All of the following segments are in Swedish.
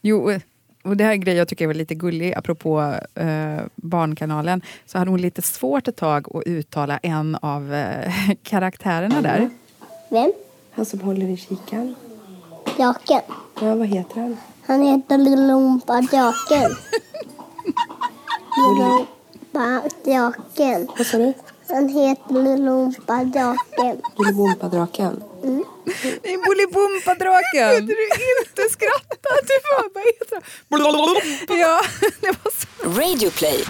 Jo, och det här är en grej jag tycker är lite gullig, apropå eh, Barnkanalen. Så hade hon lite svårt ett tag att uttala en av eh, karaktärerna där. Vem? Han som håller i kikaren. Draken. Ja, vad heter han? Han heter Lillumpa draken. Lillumpa draken. Vad sa du? Han heter Lillumpa draken. Bolibompa-draken. Det är Bolibompa-draken! Du inte skratta, du får bara Ja, det var så. Radio play.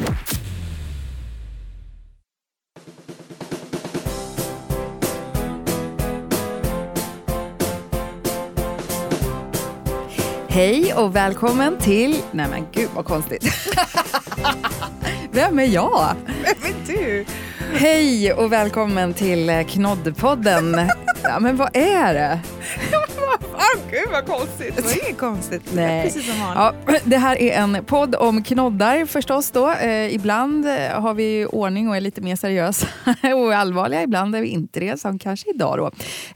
Hej och välkommen till... Nej men gud vad konstigt. Vem är jag? Vem är du? Hej och välkommen till eh, Knoddpodden. Ja men vad är det? Ah, gud vad konstigt. Det var inget konstigt. Är Precis som. Ja, det här är en podd om knoddar förstås. Då. Eh, ibland eh, har vi ordning och är lite mer seriösa och allvarliga. Ibland är vi inte det, som kanske idag. Då.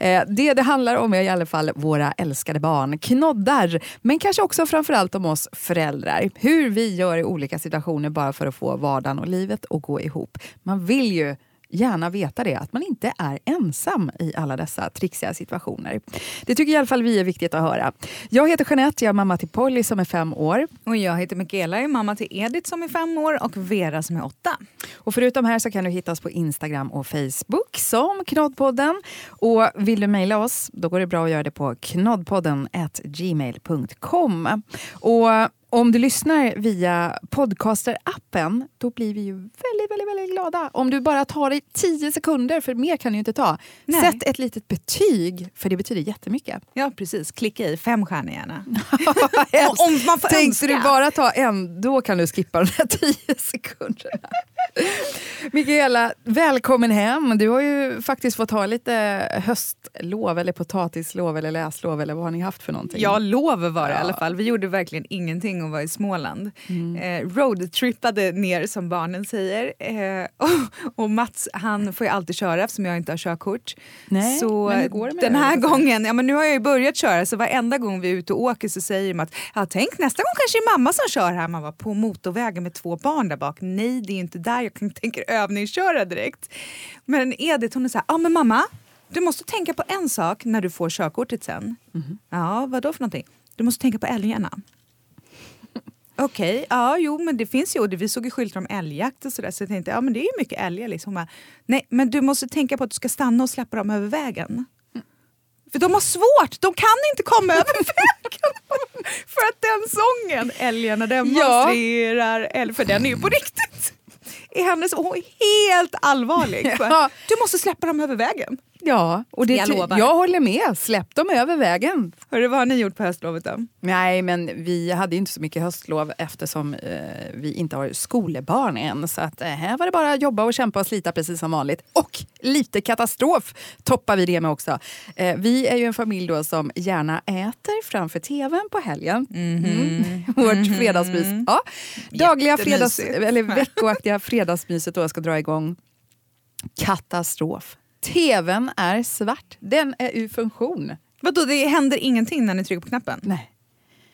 Eh, det det handlar om är i alla fall våra älskade barn, knoddar. Men kanske också framförallt om oss föräldrar. Hur vi gör i olika situationer bara för att få vardagen och livet att gå ihop. Man vill ju gärna veta det, att man inte är ensam i alla dessa trixiga situationer. Det tycker i alla fall vi är viktigt att höra. Jag heter Jeanette, jag är mamma till Polly som är fem år. Och jag heter Michaela, jag är mamma till Edith som är fem år och Vera som är åtta. Och förutom här så kan du hitta oss på Instagram och Facebook som Knoddpodden. Och vill du mejla oss, då går det bra att göra det på knoddpodden gmail.com. Och om du lyssnar via podcaster-appen, då blir vi ju väldigt, väldigt, väldigt glada. Om du bara tar dig tio sekunder, för mer kan du inte ta. Nej. Sätt ett litet betyg, för det betyder jättemycket. Ja precis, klicka i fem stjärnor gärna. Om man får Tänkte önska. du bara ta en, då kan du skippa de där tio sekunderna. Mikaela, välkommen hem. Du har ju faktiskt fått ha lite höstlov, eller potatislov, eller läslov, eller vad har ni haft för någonting? Ja, lov var det i Ja. alla fall. Vi gjorde verkligen ingenting och var i Småland. Eh, roadtrippade ner som barnen säger. Eh, och, och Mats han får ju alltid köra eftersom jag inte har körkort. Nej, så men hur går det med den det? här gången, ja men nu har jag ju börjat köra så varenda gång vi är ute och åker så säger att ja, tänk nästa gång kanske det är mamma som kör här. Man var på motorvägen med två barn där bak. Nej, det är inte där jag kan tänker övningsköra direkt. Men Edith hon är så här, ja men mamma, du måste tänka på en sak när du får körkortet sen. Ja, vad då för någonting? Du måste tänka på älgarna. Okej, ja jo men det finns ju, vi såg ju skyltar om älgjakt och sådär så jag tänkte ja men det är ju mycket älgar liksom. Bara, Nej men du måste tänka på att du ska stanna och släppa dem över vägen. För de har svårt, de kan inte komma över vägen. för att den sången, älgarna demonstrerar, älg, för den är ju på riktigt. Är hennes, och hon är helt allvarlig. Ja. Du måste släppa dem över vägen. Ja, och det, Jag lovar. jag håller med. Släpp dem över vägen. Hörru, vad har ni gjort på höstlovet då? Nej, men vi hade inte så mycket höstlov eftersom eh, vi inte har skolbarn än. Så att, eh, här var det bara att jobba och kämpa och slita precis som vanligt. Och lite katastrof toppar vi det med också. Eh, vi är ju en familj då som gärna äter framför tvn på helgen. Mm. Vårt fredagsmys. Ja. Dagliga fredags, eller veckoaktiga fredagsmyset då ska dra igång. Katastrof. Tvn är svart. Den är ur funktion. Vadå, det händer ingenting när ni trycker på knappen? Nej.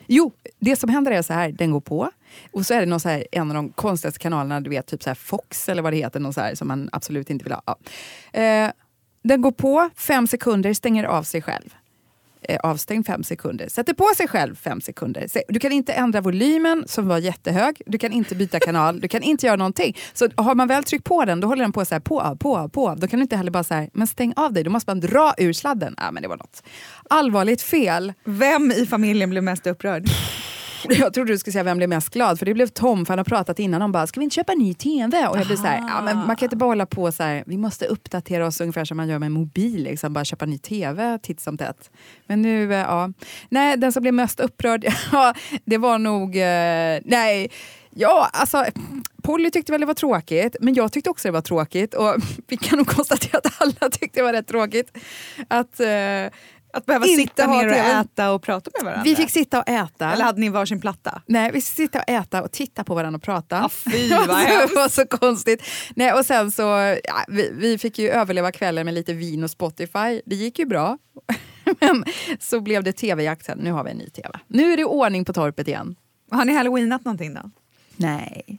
Jo, det som händer är så här, den går på och så är det någon så här, en av de konstigaste kanalerna, du vet, typ så här Fox eller vad det heter, någon så här, som man absolut inte vill ha. Ja. Eh, den går på, fem sekunder, stänger av sig själv. Eh, avstängd fem sekunder. Sätter på sig själv fem sekunder. Du kan inte ändra volymen som var jättehög. Du kan inte byta kanal. Du kan inte göra någonting. Så har man väl tryckt på den, då håller den på så här, på, av, på, av, på. av. Då kan du inte heller bara så här, men stäng av dig. Då måste man dra ur sladden. Ja, men det var något allvarligt fel. Vem i familjen blev mest upprörd? Jag trodde du skulle säga vem blev mest glad, för det blev Tom, för han har pratat innan om bara, ska vi inte köpa en ny TV? Och jag blir så här, ja, men man kan inte bara hålla på så här, vi måste uppdatera oss ungefär som man gör med en mobil, liksom, bara köpa ny TV titt som tätt. Men nu, eh, ja. Nej, den som blev mest upprörd, ja, det var nog, eh, nej, ja, alltså Polly tyckte väl det var tråkigt, men jag tyckte också det var tråkigt. Och vi kan nog konstatera att alla tyckte det var rätt tråkigt. Att, eh, att behöva Inte sitta ner och TV. äta och prata med varandra? vi fick sitta och äta. Eller hade ni varsin platta? Nej, vi sitter och äta och titta på varandra och prata. Ja, fy, vad det var så konstigt. Nej, och sen så, ja, vi, vi fick ju överleva kvällen med lite vin och Spotify. Det gick ju bra. Men så blev det tv-jakt sen. Nu har vi en ny tv. Nu är det ordning på torpet igen. Har ni halloweenat någonting då? Nej.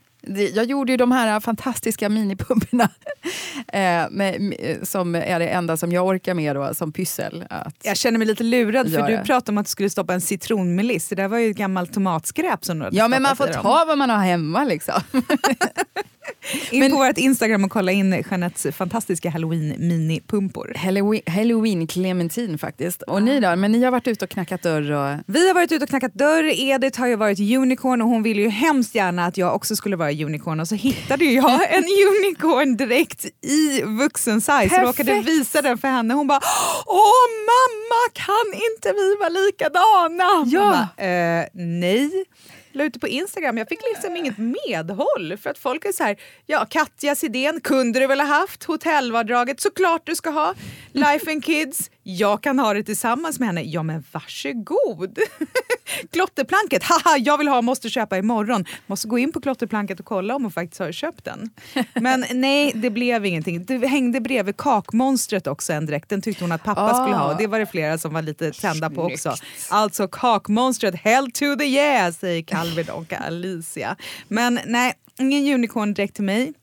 Jag gjorde ju de här fantastiska minipumporna eh, som är det enda som jag orkar med då, som pyssel. Att, Jag känner mig lite lurad för du pratade om att du skulle stoppa en citronmeliss. Det där var ju ett gammalt tomatskräp som du hade ja, men man får ta vad man har hemma liksom. In Men- på vårt Instagram och kolla in Jeanettes fantastiska halloween minipumpor. Halloween, Halloween clementin faktiskt. Och ni då? Men ni har varit ute och knackat dörr och... Vi har varit ute och knackat dörr, Edith har ju varit unicorn och hon ville ju hemskt gärna att jag också skulle vara unicorn och så hittade jag en unicorn direkt i vuxen size Perfekt. råkade visa den för henne. Hon bara Åh mamma kan inte vi vara likadana? Ja. Bara, eh, nej. La ut det på Instagram, jag fick liksom inget medhåll för att folk är så här, ja Katjas idén kunde du väl ha haft, hotellvardraget såklart du ska ha, Life and Kids, jag kan ha det tillsammans med henne, ja men varsågod. Klotterplanket, haha jag vill ha, måste köpa imorgon. Måste gå in på klotterplanket och kolla om hon faktiskt har köpt den. Men nej, det blev ingenting. Det hängde bredvid kakmonstret också en dräkt, den tyckte hon att pappa Ah. skulle ha och det var det flera som var lite tända på också. Alltså kakmonstret, hell to the yeah säger Calvin och Alicia. Men nej, ingen unicorn direkt till mig.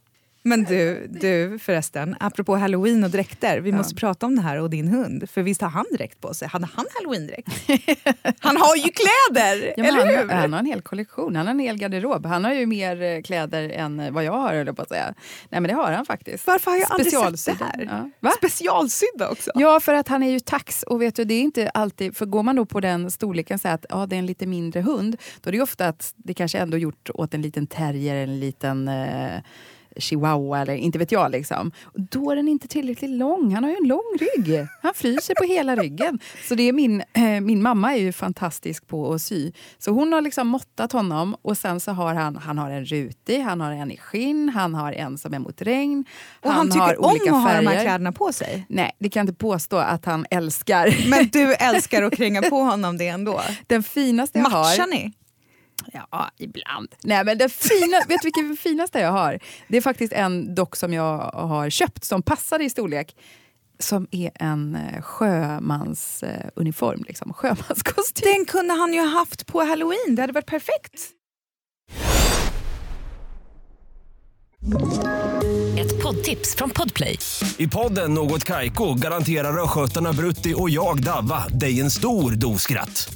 Men du, du förresten, apropå halloween och dräkter, vi måste prata om det här och din hund. För visst har han dräkt på sig? Hade han halloween-dräkt? han har ju kläder! Ja, eller hur? han, han har en hel kollektion, han har en hel garderob. Han har ju mer eh, kläder än eh, vad jag har, höll på att säga. Nej men det har han faktiskt. Varför har jag aldrig sett det här? Ja. Specialsydda också. Ja, för att han är ju tax och vet du, det är inte alltid, för går man då på den storleken så att ja, det är en lite mindre hund, då är det ofta att det kanske ändå gjort åt en liten terrier, en liten eh, chihuahua eller inte vet jag. Liksom. Och Då är den inte tillräckligt lång. Han har ju en lång rygg. Han fryser på hela ryggen. Så det är min, eh, min mamma är ju fantastisk på att sy. Så hon har liksom måttat honom och sen så har han, han har en rutig, han har en i skinn, han har en som är mot regn. Och han, tycker har om att ha de här kläderna på sig. Nej, det kan jag inte påstå att han älskar. Men du älskar att kränga på honom det ändå. Den finaste jag Matchar har... ni? Ja, ibland. Nej, men den fina, vet du vilken finaste jag har? Det är faktiskt en dock som jag har köpt som passar i storlek. Som är en eh, sjömansuniform, uniform, liksom. sjömanskostym. Den kunde han ju ha haft på halloween, det hade varit perfekt. Ett poddtips från Podplay. I podden Något Kaiko garanterar östgötarna Brutti och jag, Davva, dig en stor dos skratt.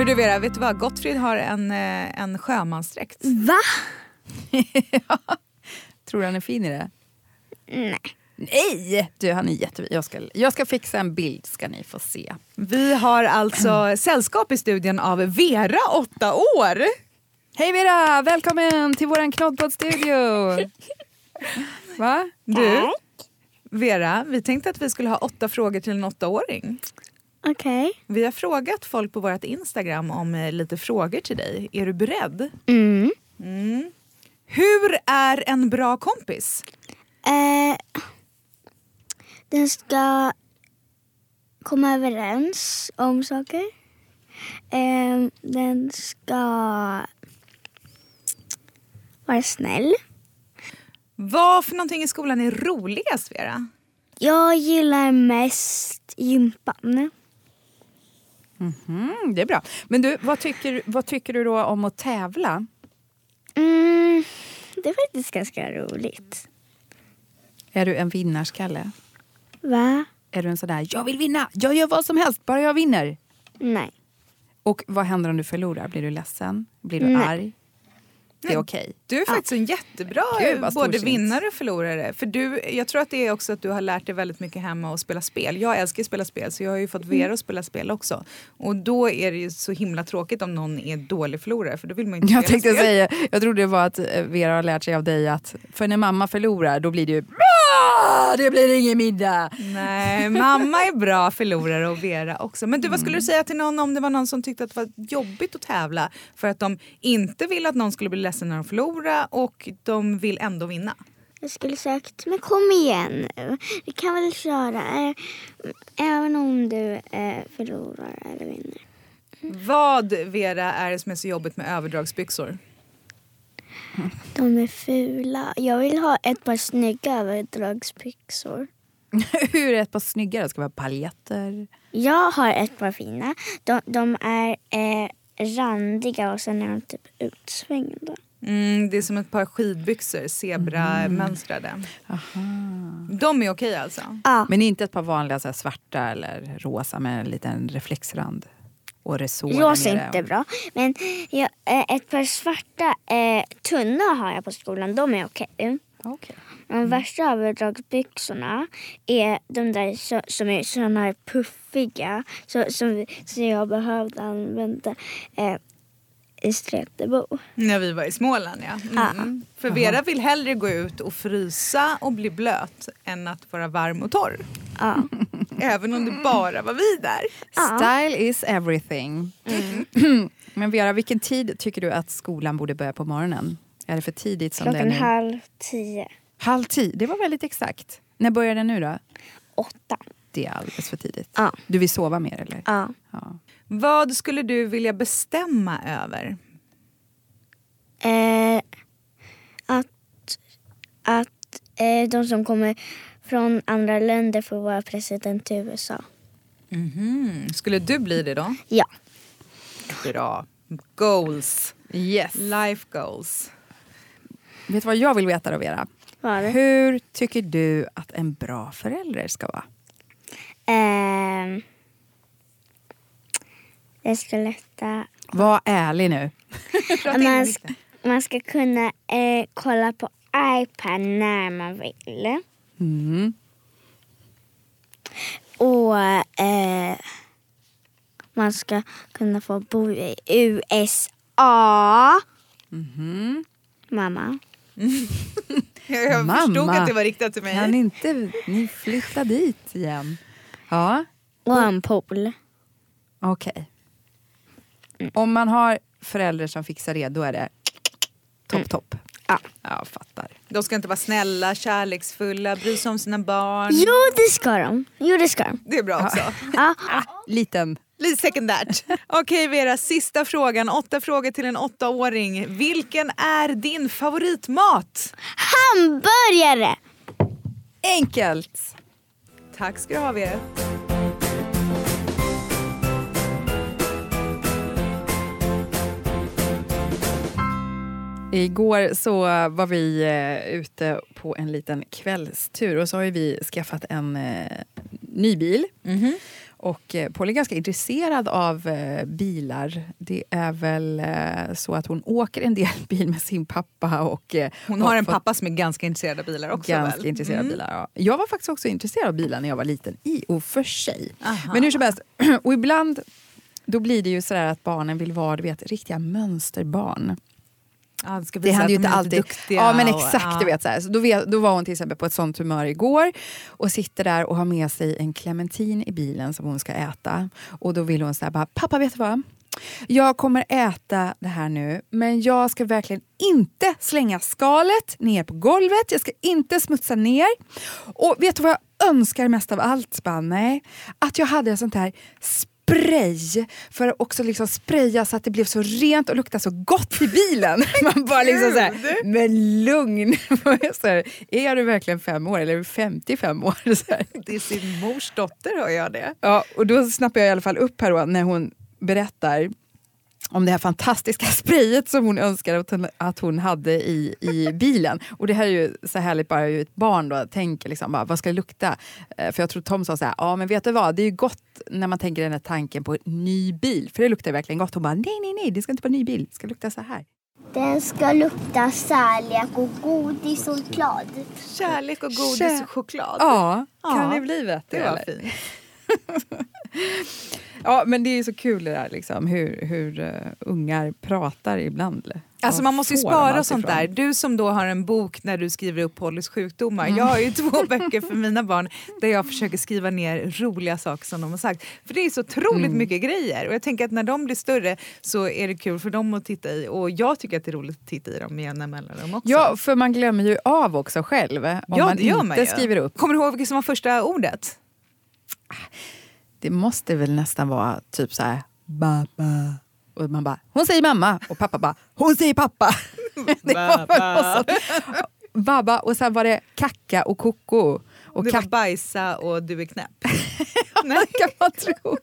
Hur du Vera, vet du vad? Gottfrid har en, eh, en sjömansdräkt. Va? Tror du han är fin i det? Nej. Nej! Du, han är jättefin. Jag ska, jag ska fixa en bild ska ni få se. Vi har alltså sällskap i studion av Vera, åtta år. Hej Vera! Välkommen till våran knoddpoddstudio! Va? Du, Vera, vi tänkte att vi skulle ha åtta frågor till en åttaåring. Okej. Vi har frågat folk på vårt Instagram om eh, lite frågor till dig. Är du beredd? Mm. Mm. Hur är en bra kompis? Eh, den ska komma överens om saker. Eh, den ska vara snäll. Vad för någonting i skolan är roligast, Vera? Jag gillar mest gympan. Mm, det är bra. Men du, vad tycker, vad tycker du då om att tävla? Mm, det är faktiskt ganska roligt. Är du en vinnarskalle? Va? Är du en sån där, jag vill vinna, jag gör vad som helst, bara jag vinner? Nej. Och vad händer om du förlorar? Blir du ledsen? Blir du Nej. arg? Det är okej. Du är faktiskt en jättebra Gud, både vinnare och förlorare. För du, jag tror att det är också att du har lärt dig väldigt mycket hemma och spela spel. Jag älskar att spela spel så jag har ju fått Vera att spela spel också. Och då är det ju så himla tråkigt om någon är dålig förlorare för då vill man inte Jag spela tänkte spel. säga, jag trodde det var att eh, Vera har lärt sig av dig att för när mamma förlorar då blir det ju! Ah, det blir ingen middag. Nej, mamma är bra förlorare och Vera också. Men du, vad skulle du säga till någon om det var någon som tyckte att det var jobbigt att tävla för att de inte vill att någon skulle bli ledsen när de förlorar och de vill ändå vinna? Jag skulle sagt, men kom igen nu. Vi kan väl köra. eh, Även om du eh, förlorar eller vinner. Vad, Vera, är det som är så jobbigt med överdragsbyxor? De är fula. Jag vill ha ett par snygga överdragsbyxor. Hur är ett par snyggare? Ska det vara paljetter? Jag har ett par fina. De, de är eh, randiga och sen är de typ utsvängda. Mm, det är som ett par skidbyxor, zebramönstrade. De är okej alltså? Ja. Men inte ett par vanliga så här, svarta eller rosa med en liten reflexrand? Och resår är nere. inte bra. Men jag, eh, ett par svarta eh, tunna har jag på skolan. De är okej. Okej. De värsta överdragsbyxorna är de där så, som är såna här puffiga. Så, som, som jag behövde använda eh, i Stretebo. När vi var i Småland ja. Mm. För Vera vill hellre gå ut och frysa och bli blöt än att vara varm och torr. Ja. Även om det bara var vi där. Style is everything. Men Vera, vilken tid tycker du att skolan borde börja på morgonen? Är det för tidigt som det är Klockan nu? halv tio. Halv tio, det var väldigt exakt. När börjar den nu då? Åtta. Det är alldeles för tidigt. Ja. Du vill sova mer eller? Ja. Ja. Vad skulle du vilja bestämma över? Eh, att att eh, de som kommer från andra länder får vara president i USA. Mhm. Skulle du bli det då? Ja. Bra. Goals. Yes. Life goals. Vet du vad jag vill veta då Vera? Det? Hur tycker du att en bra förälder ska vara? Eh, jag ska lätta Var ärlig nu. Man ska, man ska kunna eh, kolla på iPad när man vill. Mm. Och eh, man ska kunna få bo i USA. Mamma. Jag, jag Mamma. förstod att det var riktat till mig. Kan inte ni flytta dit igen? Ja, Och en pool. okej. Om man har föräldrar som fixar det, då är det topp, topp. Ja. Fattar. De ska inte vara snälla, kärleksfulla, bry sig om sina barn. Jo, det ska de. Jo, det ska de. Det är bra också. Ja. Liten. Lite sekundärt. Okej Vera, sista frågan. Åtta frågor till en åttaåring. Vilken är din favoritmat? Hamburgare! Enkelt! Tack ska du ha Vera. Igår så var vi eh, ute på en liten kvällstur och så har vi skaffat en eh, ny bil. Och eh, Paul är ganska intresserad av bilar. Det är väl så att hon åker en del bil med sin pappa. Och, Hon har en pappa som är ganska intresserad av bilar också ganska väl? intresserad av Mm. bilar. Ja. Jag var faktiskt också intresserad av bilar när jag var liten, i och för sig. Aha. Men hur som helst, och ibland då blir det ju sådär att barnen vill vara du vet, riktiga mönsterbarn. Ja, det händer ju inte alltid. Ja men och- exakt, ja. du vet, så här. Så då, vet, då var hon till exempel på ett sånt humör igår och sitter där och har med sig en clementin i bilen som hon ska äta. Och då vill hon säga bara, pappa vet du vad? Jag kommer äta det här nu, men jag ska verkligen inte slänga skalet ner på golvet. Jag ska inte smutsa ner. Och vet du vad jag önskar mest av allt? Nej, att jag hade en sånt här spray för att också liksom spraya så att det blev så rent och lukta så gott i bilen. Man bara liksom så här, men lugn! så här, är du verkligen fem år eller är du 55 år? Så här. Det är sin mors dotter hör jag det. Ja, och då snappar jag i alla fall upp här då, när hon berättar om det här fantastiska sprayet som hon önskar att hon, att hon hade i, i bilen. Och det här är ju så härligt bara hur ett barn då tänker, liksom, bara, vad ska det lukta? Eh, För jag tror Tom sa så här, ja men vet du vad, det är ju gott när man tänker den här tanken på en ny bil, för det luktar verkligen gott. Hon bara, nej nej nej, det ska inte vara en ny bil, det ska lukta så här. Den ska lukta kärlek och godis och choklad. Kärlek och godis Kär- och choklad. Ja, kan Ja, det bli bättre? det var eller? fint. Ja, men det är så kul det där liksom, hur, hur uh, ungar pratar ibland. Alltså man måste ju spara sånt där. Du som då har en bok när du skriver upp Pollys sjukdomar. Jag har ju två böcker för mina barn där jag försöker skriva ner roliga saker som de har sagt. För det är så otroligt mycket grejer och jag tänker att när de blir större så är det kul för dem att titta i och jag tycker att det är roligt att titta i dem med jämna mellanrum också. Ja, för man glömmer ju av också själv om Ja, man inte man skriver upp. Kommer du ihåg vilket som var första ordet? Det måste väl nästan vara typ så här, babba. Och man bara, hon säger mamma. Och pappa bara, hon säger pappa. det var. Babba och sen var det kacka och koko. Och det var bajsa och du är knäpp. kan man tro.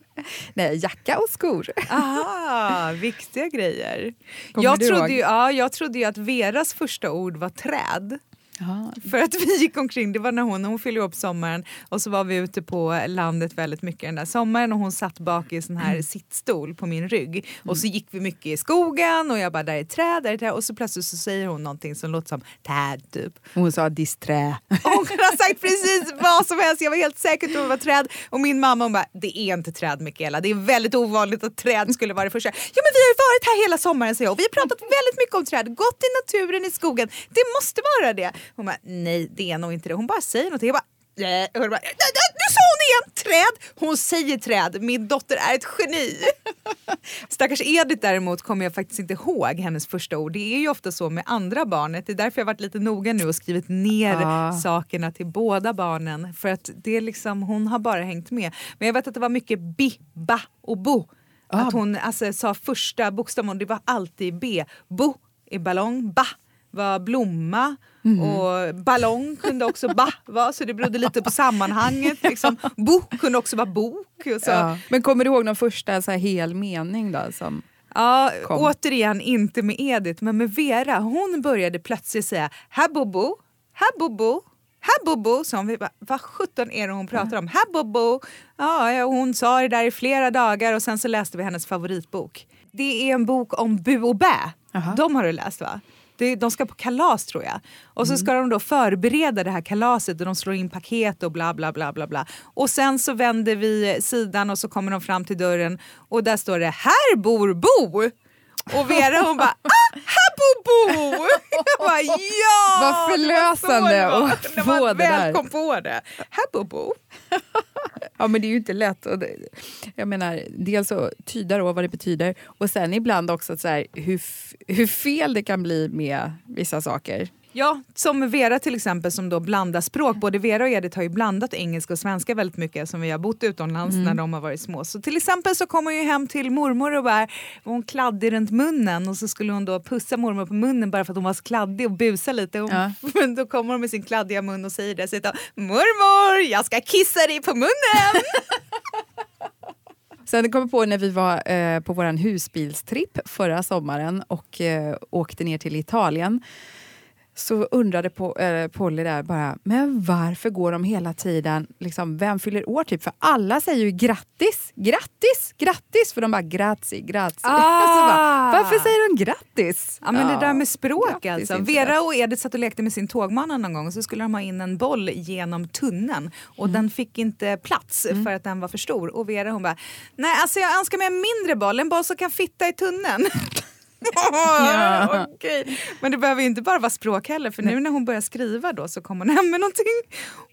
Nej, jacka och skor. Aha, viktiga grejer. Kommer Jag trodde, ihåg? ju, ja, jag trodde ju att Veras första ord var träd. För att vi gick omkring, det var när hon, hon fyllde upp sommaren och så var vi ute på landet väldigt mycket den där sommaren och hon satt bak i sån här Mm. sittstol på min rygg. Och så gick vi mycket i skogen och jag bara där är träd, där är träd och så plötsligt så säger hon någonting som låter som träd typ. Hon sa disträ. Hon kunde ha sagt precis vad som helst, jag var helt säker på att det var träd. Och min mamma hon bara, det är inte träd Mikaela, det är väldigt ovanligt att träd skulle vara det första. Ja men vi har ju varit här hela sommaren säger jag och vi har pratat väldigt mycket om träd, gått i naturen i skogen, det måste vara det. Hon bara, nej det är nog inte det. Hon bara säger någonting, jag bara "Nej." Och bara, "Ja, ja, nu sa hon igen! Träd! Hon säger träd. Min dotter är ett geni. Stackars Edith däremot kommer jag faktiskt inte ihåg hennes första ord. Det är ju ofta så med andra barnet. Det är därför jag varit lite noga nu och skrivit ner Ah. sakerna till båda barnen. För att det är liksom, hon har bara hängt med. Men jag vet att det var mycket bi, ba och bo. Att hon alltså, sa första bokstaven det var alltid B. Bo är ballong, ba var blomma och ballong kunde också ba vara så det berodde lite på sammanhanget. Liksom. Bo kunde också vara bok. Ja. Men kommer du ihåg någon första så här hel mening då? Som... Ja, Kom. återigen inte med Edith men med Vera. Hon började plötsligt säga här bobo, här bobo, här bobo. Så vi bara, vad sjutton är det hon pratar om? Här bobo. Ja, hon sa det där i flera dagar och sen så läste vi hennes favoritbok. Det är en bok om bu och bä. De har du läst va? Det- De ska på kalas tror jag. Och så ska de då förbereda det här kalaset och de slår in paket och bla bla bla bla bla. Och sen så vänder vi sidan och så kommer de fram till dörren och där står det här bor Bo. Och Vera hon bara ah, Bo! Jag bara ja! Vad förlösande att få det där. väl kom på det. Här bor Bo. Ja, men det är ju inte lätt. Och det, jag menar, dels att tyda då vad det betyder och sen ibland också så här, hur, hur fel det kan bli med vissa saker. Ja, som Vera till exempel som då blandar språk. Både Vera och Edith har ju blandat engelska och svenska väldigt mycket som vi har bott utomlands när de har varit små. Så till exempel så kom hon ju hem till mormor och bara, var hon kladdig runt munnen och så skulle hon då pussa mormor på munnen bara för att hon var så kladdig och busa lite. Och, Ja. Men då kommer hon med sin kladdiga mun och säger dessutom mormor, jag ska kissa dig på munnen. Sen kom jag på när vi var eh, på vår husbilstripp förra sommaren och eh, åkte ner till Italien. Så undrade på, eh, Polly där bara, men varför går de hela tiden, liksom, vem fyller år typ? För alla säger ju grattis, grattis, grattis, för de bara grazie, grazie. Ah. Bara, varför säger de grattis? Ja men det där med språk grattis, alltså. Vera och Edith satt och lekte med sin tågmanna någon gång och så skulle de ha in en boll genom tunneln och Mm. den fick inte plats för att den var för stor. Och Vera hon bara, nej alltså jag önskar mig en mindre boll, en boll som kan fitta i tunneln. Okej. Men det behöver inte bara vara språk heller för nu när hon börjar skriva då så kommer hon hem med någonting.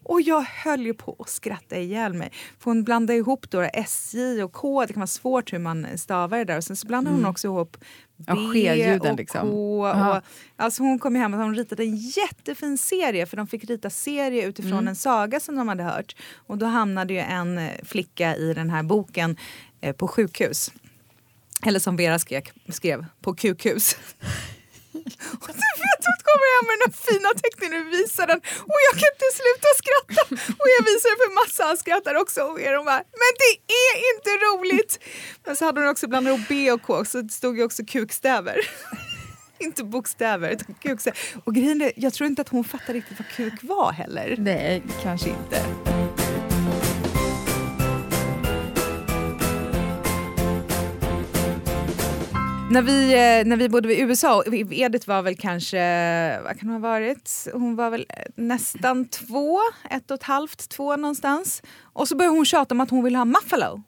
Och jag höll ju på att skratta ihjäl mig. För hon blandar ihop då SJ och K, det kan vara svårt hur man stavar det där. Och sen så blandar hon också ihop B Ja, och liksom. K. Ja. Och, alltså hon kom hem och hon ritade en jättefin serie för de fick rita serie utifrån en saga som de hade hört. Och då hamnade ju en flicka i den här boken eh, på sjukhus. Eller som Vera skrek, skrev, på kukhus. Och du vet, hon kommer hem med den här fina teckningen och visar den och jag kan inte sluta skratta. Och jag visar den för massa, han skrattar också och är de bara, men det är inte roligt. Men så hade hon också blandat ihop B och K så det stod ju också kukstäver. inte bokstäver utan kukstäver. Och grejen är, jag tror inte att hon fattar riktigt vad kuk var heller. Nej, kanske inte. När vi, eh, när vi bodde i USA, och Edith var väl kanske, vad kan hon ha varit? Hon var väl nästan två, ett och ett halvt, två någonstans. Och så började hon tjata om att hon ville ha muffalo.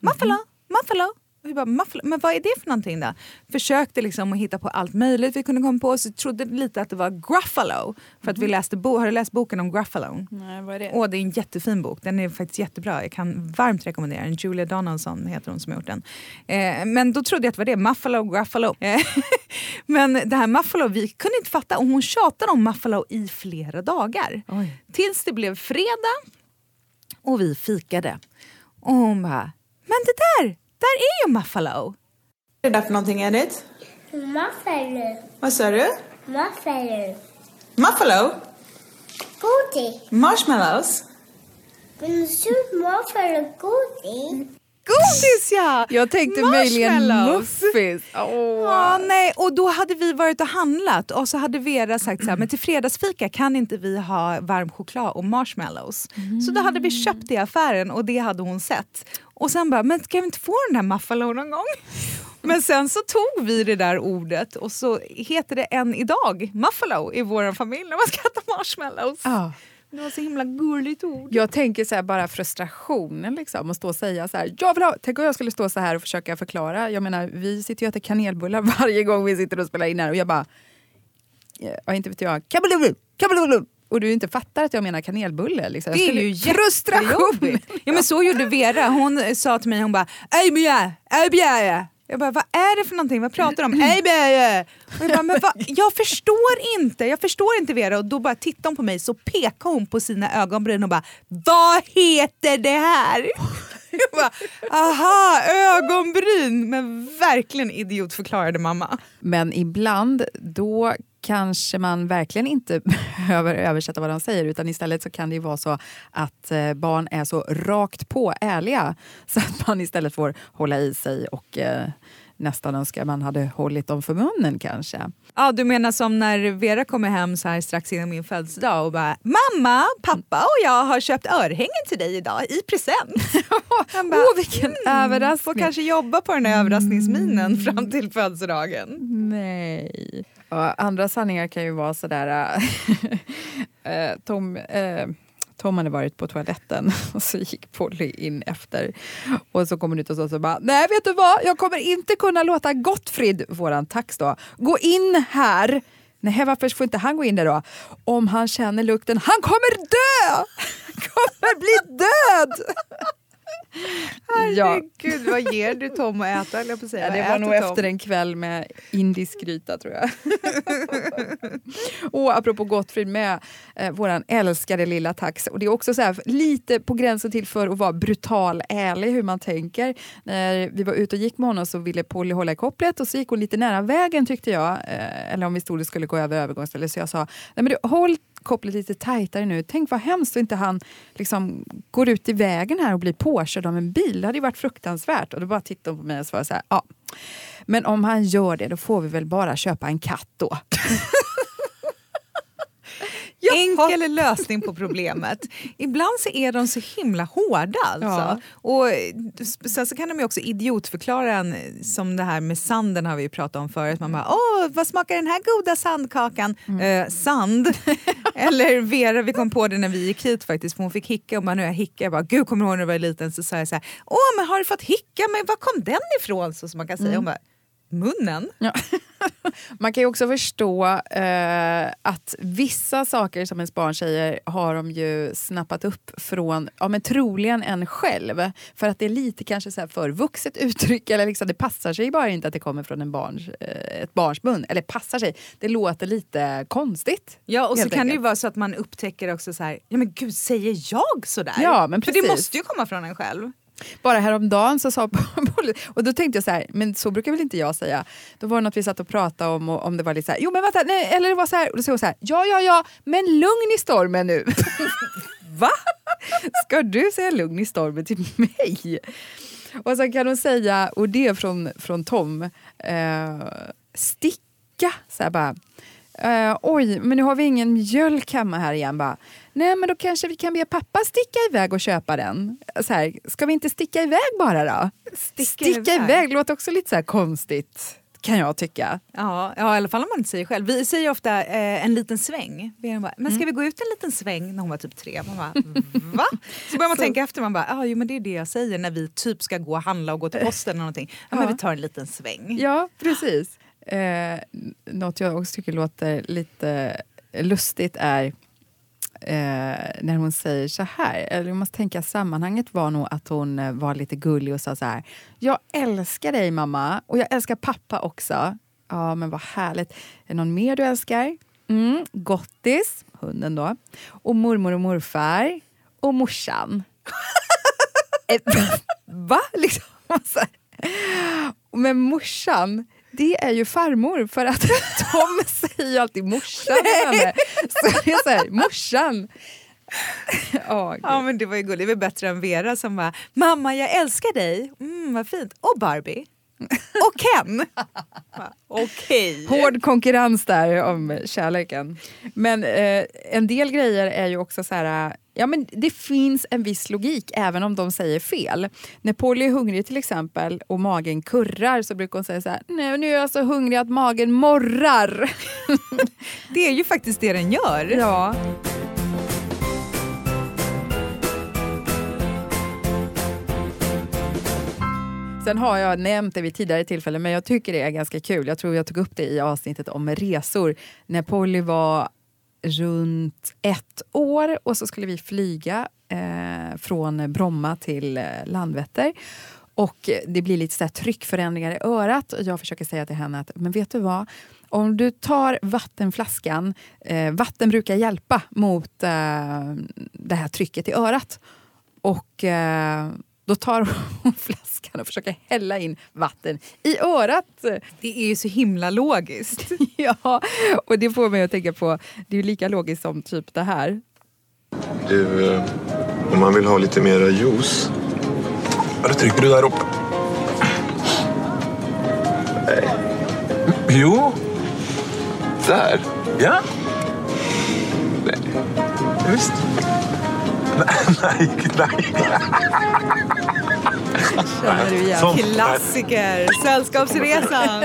Muffalo, muffalo, Och vi bara, muffalo, men vad är det för någonting då? Försökte liksom att hitta på allt möjligt vi kunde komma på. Så trodde lite att det var Gruffalo. För att vi läste bo- har du läst boken om Gruffalo? Nej, vad är det? Åh, det är en jättefin bok. Den är faktiskt jättebra. Jag kan varmt rekommendera den. Julia Donaldson heter hon som har gjort den. Eh, men då trodde jag att det var det. Muffalo, Gruffalo. Eh, men det här Muffalo, vi kunde inte fatta. Och hon tjatade om Muffalo i flera dagar. Oj. Tills det blev fredag och vi fikade. Och hon bara, men det där, där är ju Muffalo. Vad är det där för någonting Edith? Muffalo. Vad sa du? Muffalo. Muffalo? Godis. Marshmallows? Men så muffalo godis. Godis ja! Jag tänkte möjligen muffins. Åh. Ja, nej. Och då hade vi varit och handlat och så hade Vera sagt så här, men till fredagsfika kan inte vi ha varm choklad och marshmallows. Så då hade vi köpt det i affären och det hade hon sett. Och sen bara, men kan vi inte få den där muffalo någon gång? Men sen så tog vi det där ordet och så heter det än idag muffalo i vår familj när man ska äta marshmallows. Ja. Det var så himla gulligt ord. Jag tänker så här, bara frustrationen liksom, att stå och säga så här, jag vill ha, tänk om jag skulle stå så här och försöka förklara. Jag menar, vi sitter ju och äter kanelbullar varje gång vi sitter och spelar in här och jag bara, ja, inte vet jag, kabelulu, kabelulu. Och du inte fattar att jag menar kanelbulle. Liksom. Det är ju frustration! Ja, men så gjorde Vera. Hon sa till mig, hon bara "Ej, Mia, ej, Bia." Jag bara, vad är det för någonting? Vad pratar du om? Ej, Bia." Och jag bara, men vad? Jag förstår inte. Jag förstår inte Vera. Och då bara tittade hon på mig så pekade hon på sina ögonbryn och bara, vad heter det här? Jag bara, aha, ögonbryn. Men verkligen idiotförklarade mamma. Men ibland då kanske man verkligen inte behöver översätta vad de säger utan istället så kan det ju vara så att eh, barn är så rakt på ärliga så att man istället får hålla i sig och eh, nästan önskar man hade hållit dem för munnen kanske. Ja, du menar som när Vera kommer hem så här strax innan min födelsedag och bara “Mamma, pappa och jag har köpt örhängen till dig idag i present”. Åh, vilken överraskning! Får kanske jobba på den där överraskningsminen fram till födelsedagen. Nej. Och andra sanningar kan ju vara sådär... Äh, äh, Tom, äh, Tom hade varit på toaletten och så gick Polly in efter. Och så kommer hon ut och så, så bara, nej vet du vad, jag kommer inte kunna låta Gottfrid, våran tax då, gå in här. Nej, varför får inte han gå in där då? Om han känner lukten, han kommer dö! Han kommer bli död! Ja. Herregud, vad ger du Tom att äta? Jag på säga. Ja, det Vad var nog Tom? efter en kväll med indisk gryta tror jag. och apropå Gottfrid med eh, våran älskade lilla tax. Och det är också så här, lite på gränsen till för att vara brutal ärlig hur man tänker. När vi var ute och gick med honom så ville Polly hålla i kopplet och så gick hon lite nära vägen tyckte jag. Eh, eller om vi stod och skulle gå över övergångsstället. Så jag sa, nej men du, håll kopplet lite tajtare nu. Tänk vad hemskt att inte han liksom går ut i vägen här och blir påkörd av en bil. Det hade ju varit fruktansvärt. Och då bara tittade hon på mig och svarade så här, ja. Men om han gör det, då får vi väl bara köpa en katt då. Enkel lösning på problemet. Ibland så är de så himla hårda. Alltså. Ja. Och sen så kan de ju också idiotförklara en, som det här med sanden har vi ju pratat om förut. Man bara, åh, vad smakar den här goda sandkakan? Eh, sand. Eller Vera, vi kom på det när vi gick hit faktiskt, för hon fick hicka och man nu har hicka. Jag bara, gud kommer du ihåg när du var liten? Så sa jag så här, åh men har du fått hicka? Men var kom den ifrån? Så som man kan säga. Hon bara, munnen? Ja. Man kan ju också förstå eh, att vissa saker som ens barn säger har de ju snappat upp från, ja men troligen en själv. För att det är lite kanske så här för vuxet uttryck, eller liksom, det passar sig bara inte att det kommer från en barns, eh, ett barns mun. Eller passar sig, det låter lite konstigt. Ja, och så helt kan det ju enkelt. vara så att man upptäcker också så här, ja men gud säger jag sådär? Ja, men För det precis. måste ju komma från en själv. Bara häromdagen så sa Polly, och då tänkte jag så här, men så brukar väl inte jag säga. Då var det något vi satt och pratade om och om det var lite så här, jo men vänta, nej, eller det var så här, och då sa hon så här, ja ja ja, men lugn i stormen nu. Va? Ska du säga lugn i stormen till mig? Och sen kan hon säga, och det är från, från Tom, eh, sticka, så här bara. Eh, oj, men nu har vi ingen mjölk hemma här igen. Bara, Nej, men då kanske vi kan be pappa sticka iväg och köpa den. Så här, ska vi inte sticka iväg bara då? Sticka Sticka iväg? iväg låter också lite så konstigt. kan jag tycka. Ja, ja, i alla fall om man inte säger själv. Vi säger ofta eh, en liten sväng. Bara, men Mm. ska vi gå ut en liten sväng när hon var typ tre? Man bara, va? Så börjar man tänka efter, man bara, ah, jo, men det är det jag säger när vi typ ska gå och handla och gå till posten eller någonting. Ja, men Ja. vi tar en liten sväng. Ja, precis. Eh, något jag också tycker låter lite lustigt är eh, när hon säger så här, eller jag måste tänka sammanhanget var nog att hon eh, var lite gullig och sa så här, jag älskar dig mamma och jag älskar pappa också. Ja, men vad härligt. Är det någon mer du älskar? Mm, Gottis, hunden då. Och mormor och morfar. Och morsan. Eh, va? Liksom. Men morsan, det är ju farmor för att de säger ju alltid morsan med henne. Så det är så här, morsan. Gud. Ja men det var ju gulligt, det var bättre än Vera som bara “mamma jag älskar dig”, mm, vad fint, och Barbie. Och Ken. Okej. Hård konkurrens där om kärleken. Men eh, en del grejer är ju också så här... Ja, men det finns en viss logik även om de säger fel. När Polly är hungrig till exempel och magen kurrar så brukar hon säga så här, Nej, nu är jag så hungrig att magen morrar. Det är ju faktiskt det den gör. Ja. Sen har jag nämnt det vid tidigare tillfällen, men jag tycker det är ganska kul. Jag tror jag tog upp det i avsnittet om resor. När Polly var runt ett år och så skulle vi flyga eh, från Bromma till eh, Landvetter. Och det blir lite så här tryckförändringar i örat. Och jag försöker säga till henne att, men vet du vad? Om du tar vattenflaskan, eh, vatten brukar hjälpa mot eh, det här trycket i örat. Och eh, då tar hon flaskan och försöker hälla in vatten i örat. Det är ju så himla logiskt. Ja, och det får mig att tänka på, det är ju lika logiskt som typ det här. Du, eh, om man vill ha lite mera juice. Ja, då trycker du där uppe. Nej. Jo. Där. Ja. Nej. Visst. Nej, nej. Känner du igen? Klassiker! Sällskapsresan.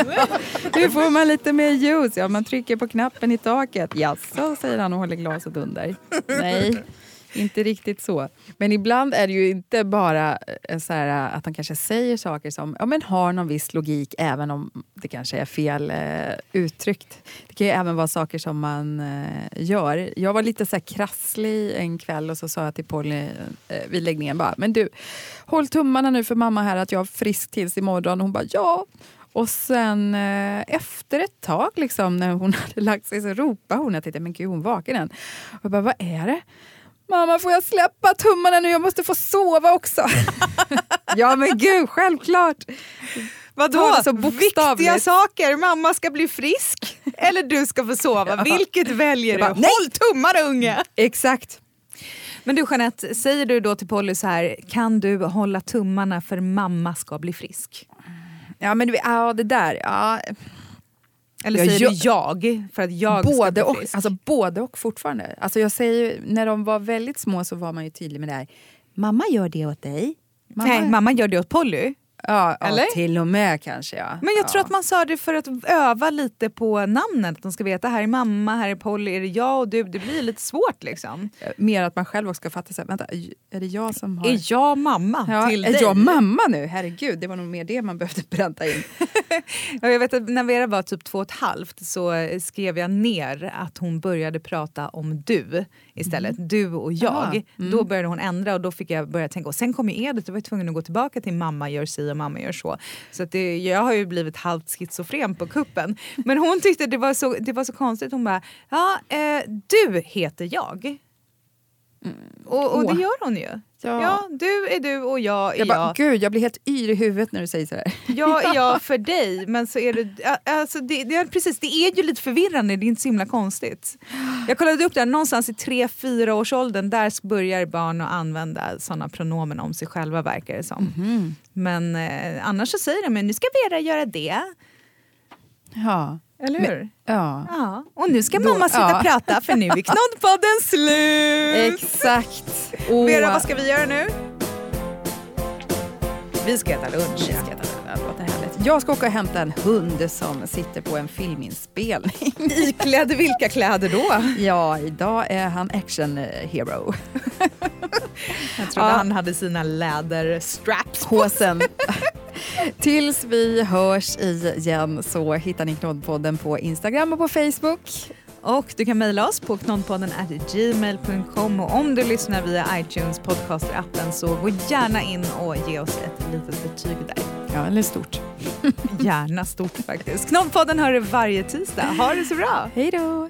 Hur får man lite mer juice? Ja, man trycker på knappen i taket. Jaså, säger han och håller glaset under. Nej, inte riktigt så. Men ibland är det ju inte bara eh, så här, att de kanske säger saker som ja, men har någon viss logik även om det kanske är fel eh, uttryckt. Det kan ju även vara saker som man eh, gör. Jag var lite så här krasslig en kväll och så sa jag till Polly eh, vid läggningen bara, men du, håll tummarna nu för mamma här att jag är frisk tills imorgon. Hon bara, ja. Och sen eh, efter ett tag, liksom, när hon hade lagt sig, så ropade hon. Jag tänkte, men gud, hon vaken än. Och jag bara, vad är det? Mamma, får jag släppa tummarna nu? Jag måste få sova också. ja, men gud, självklart. Vadå? Så. Viktiga saker. Mamma ska bli frisk eller du ska få sova. Vilket väljer Jag du? bara, nej. Håll tummarna unge! Exakt. Men du Jeanette, säger du då till Polly så här, kan du hålla tummarna för mamma ska bli frisk? Ja, men ja, det där. Ja, Eller säger jag- du jag för att jag ska både, bli och, frisk? alltså, både och fortfarande. Alltså, jag säger, när de var väldigt små så var man ju tydlig med det här. Mamma gör det åt dig. Mamma, Nej, mamma gör det åt Polly. Ja, ja, Eller? till och med kanske. Ja. Men jag ja. tror att man sa det för att öva lite på namnet. Att de ska veta här är mamma, här är Polly, är det jag och du? Det blir lite svårt liksom. Mer att man själv också ska fatta, här, vänta, är det jag som har... Är jag mamma ja, till är dig? jag mamma nu? Herregud, det var nog mer det man behövde pränta in. Ja, jag vet att när Vera var typ två och ett halvt så eh, skrev jag ner att hon började prata om du istället. Du och jag. Mm. Då började hon ändra och då fick jag börja tänka. Och sen kom ju Edith, då var tvungen att gå tillbaka till mamma gör si och mamma gör så. Så det, jag har ju blivit halvt schizofren på kuppen. Men hon tyckte det var så, det var så konstigt. Hon bara, ja eh, du heter jag. Och, och Åh. det gör hon ju. Ja. Ja. du är du och jag är Jag jag. bara, gud, jag blir helt yr i huvudet när du säger sådär. Jag är jag för dig, men så är det... ja, Alltså det, det, är, precis, det är ju lite förvirrande, det är inte så himla konstigt. Jag kollade upp det här, någonstans i 3-4 års åldern där börjar barn att använda sådana pronomen om sig själva verkar det som. Mhm. Men eh, annars så säger de men nu ska Vera göra det. Ja. Eller hur? ja. Ja. Och nu ska Då- mamma sluta ja. prata för nu är knoddpodden slut! Exakt. Och, Vera, vad ska vi göra nu? Vi ska äta lunch. Vi ska äta det. Det härligt. Jag ska åka och hämta en hund som sitter på en filminspelning. Iklädd vilka kläder då? Ja, idag är han action hero. Jag trodde Ja. han hade sina läderstraps. Håsen. Tills vi hörs igen så hittar ni Knoddpodden på Instagram och på Facebook. Och du kan mejla oss på knoddpodden gmail.com och om du lyssnar via iTunes podcaster-appen så gå gärna in och ge oss ett litet betyg där. Ja, eller stort. Gärna stort faktiskt. Knoddpodden hör du varje tisdag. Ha det så bra! Hej då!